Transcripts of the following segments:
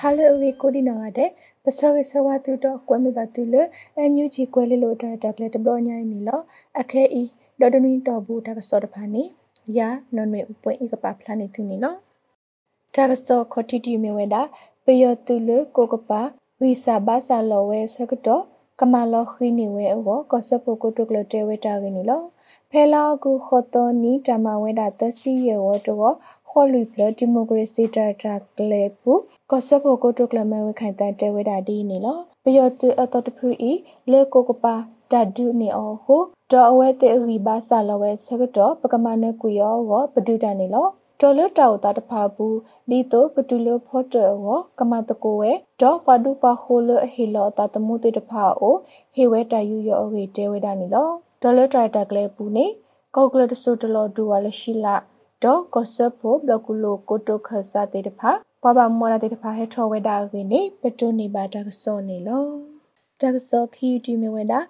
ဟာလေဝီကိုဒီနာတဲ့ပစောကဆဝတူတော့ကွဲမပါတူလအန်ယူဂျီကွဲလေလို့တာတက်လေတဘလညိုင်းနီလောအခဲဤဒေါ်ဒနီတော်ဘူးတာကစောတဖာနေယာနော်နွေဥပွင့်ဤကပါဖလာနေသူနီလောတာကစောခတိတီမြဝဲတာပယောတူလကိုကပါဝီစာဘာစာလောဝဲဆကတော့ ကမလောခီနေဝဲအောကောဆပ်ပိုကိုတုကလတဲဝဲတာကင်းနီလောဖဲလာကူခေါ်တော်နီတမဝဲတာတစီရဝတော့ခေါ်လူပလဒီမိုကရေစီတာတာကလေပူကောဆပ်ပိုကိုတုကလမဲဝဲခိုင်တန်တဲဝဲတာဒီနီလောပယောတူအတော်တဖူဤလေကိုကပါတဒုနေအောဟုဒေါ်အဝဲတေရီဘာစာလဝဲဆကတော့ပကမနကွေယောဝပဒုတန်နေလော တော်လတောက်တာတဖာဘူးလီတိုကတူလဖော့တောဝကမတကိုဝဲဒေါ်ပဒုပခိုလအဟီလောတာတမှုတေတဖာအိုဟေဝဲတယူယောအေတဲဝဲတာနီလောဒေါ်လတိုက်တာကလေးပူနေကောက်ကလတဆုတလောဒူဝါလရှိလာဒေါ်ကောဆပ်ဖို့ဘလကူလိုကိုတိုခဆာတေတဖာဘဘမောလာတေတဖာဟဲထောဝဲတာကေနေပတုနေပါတာကစောနေလောတကစောခီတီမဝဲတာ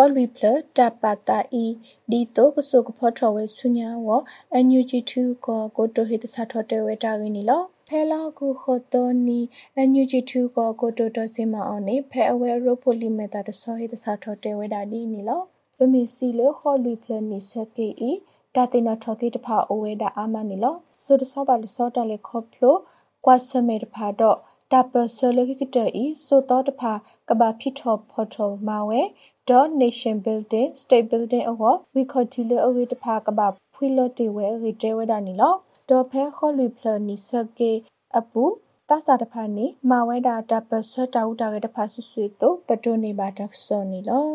ခေါ်လီပလတပတာအီဒီတိုကဆုကဖောထဝဲဆုညာဝအန်ယူဂျီ2ကိုကိုတိုဟိတဆာထောတဲဝဲတာကင်းနီလောဖဲလာကူခေါ်တော်နီအန်ယူဂျီ2ကိုကိုတိုတိုစင်မအောင်နေဖဲအဝဲရိုပိုလီမတာတဆောဟိတဆာထောတဲဝဲတာဒီနီလောပမီစီလခေါ်လီပလနီစကေအီတာတေနာထော်ကေတဖာအဝဲတာအာမနီလောဆိုတဆောပါလဆောတာလေခေါဖလိုကွာဆမေတဖာတော့ တပဆလကိကတဤဆိုတော့တဖာကဘာဖိထောဖော်ထောမာဝဲ dot nation building state building အဝဝီခေါတီလအဝေတဖာကဘာဖွေလော့တီဝဲရီတဲဝဲတာနီလောဒေါ်ဖဲခေါ်လူဖလနီဆကေအပူတဆာတဖာနီမာဝဲတာတပဆတာဥတာရတဖာဆဆွေတုပတိုနေပါတက်စောနီလော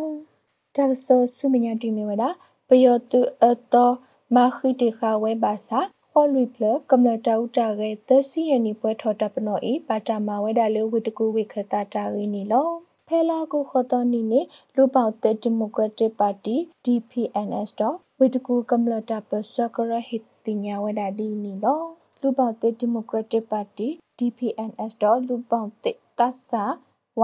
တက်စောဆုမညာတီမီဝဲတာပယောတုအတောမာခိတေခဝဲပါစာ ခေါ်လူဖလကမ္လတာဥတာရဲသစီယနီပွဲထော်တပနောဤပါတာမာဝဲတာလေဝိတကူဝိခတာတာရင်းနီလောဖဲလာကိုခေါ်တော်နီနေလူပေါတဲ့ဒီမိုကရက်တစ်ပါတီ DPNS တော့ဝိတကူကမ္လတာပစကရဟစ်တင်ညာဝဒါဒီနီလောလူပေါတဲ့ဒီမိုကရက်တစ်ပါတီ DPNS တော့လူပေါတဲ့တဆာ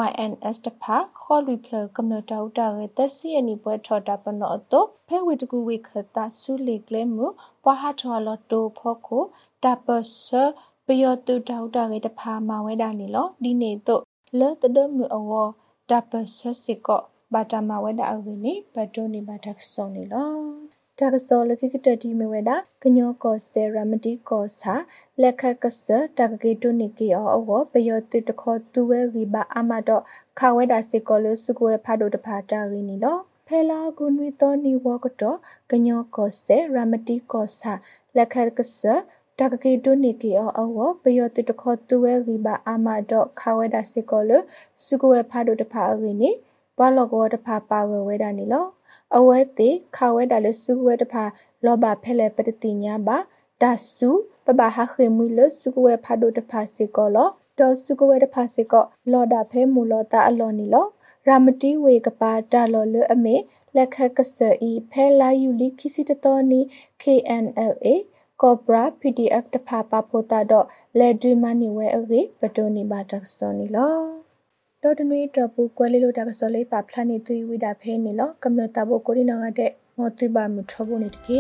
YNS တဖာခေါ်လူဖလကမ္လတာဥတာရတက်စီအနီပွဲထော်တာပနောတော့ဖဲဝိတကူဝိခတာဆုလေကလဲမှုပွားဟာထော်လတိုဖို့ကိုတပစပယောတူတာဥတာရတဖာမဝဲတာနီလောဒီနေတော့လဲတဒမှုအဝတပဆစစ်ကောဘာတမဝဲတာအဝိနေဘတ်တိုနေဘာတက်ဆုံနေလော တကစောလကိကတတီမဝဲတာကညောကောဆေရမတီကောစာလက်ခကဆတကကေတုနိကေအောအဝပယောတုတခောသူဝဲရီဘာအမတော့ခဝဲတာစစ်ကောလစုကွဲဖာဒိုတဖာတာရီနီလောဖဲလာကုနွေတော်နီဝကတော့ကညောကောဆေရမတီကောစာလက်ခကဆတကကေတုနိကေအောအဝပယောတုတခောသူဝဲရီဘာအမတော့ခဝဲတာစစ်ကောလစုကွဲဖာဒိုတဖာရီနီဘလောကောတဖာပါဝဲဝဲတာနီလော အဝဲတိခဝဲတာလေစုဝဲတဖာလောဘဖဲလေပတတိညာပါဒါစုပပဟာခေမူလစုဝဲဖာဒိုတဖာစေကောလောတောစုကဝဲတဖာစေကောလောဒဖဲမူလောတာအလောနီလောရာမတိဝေကပါတာလောလအမေလက်ခကဆာဤဖဲလာယူလီခိစီတတော်နီ KNLA Cobra PDF တဖာပါဖို့တာတော့လက်ဒွေမနီဝဲအေပတိုနီဘာတက်စောနီလော ဒေါ်တနွေတပူကွဲလေးလို့တာကစောလေးပါဖလာနေသူဝိတာဖဲနေလောကမ္လတာဘကိုရီနာကတဲ့မောတိပါမထဘနေတကေ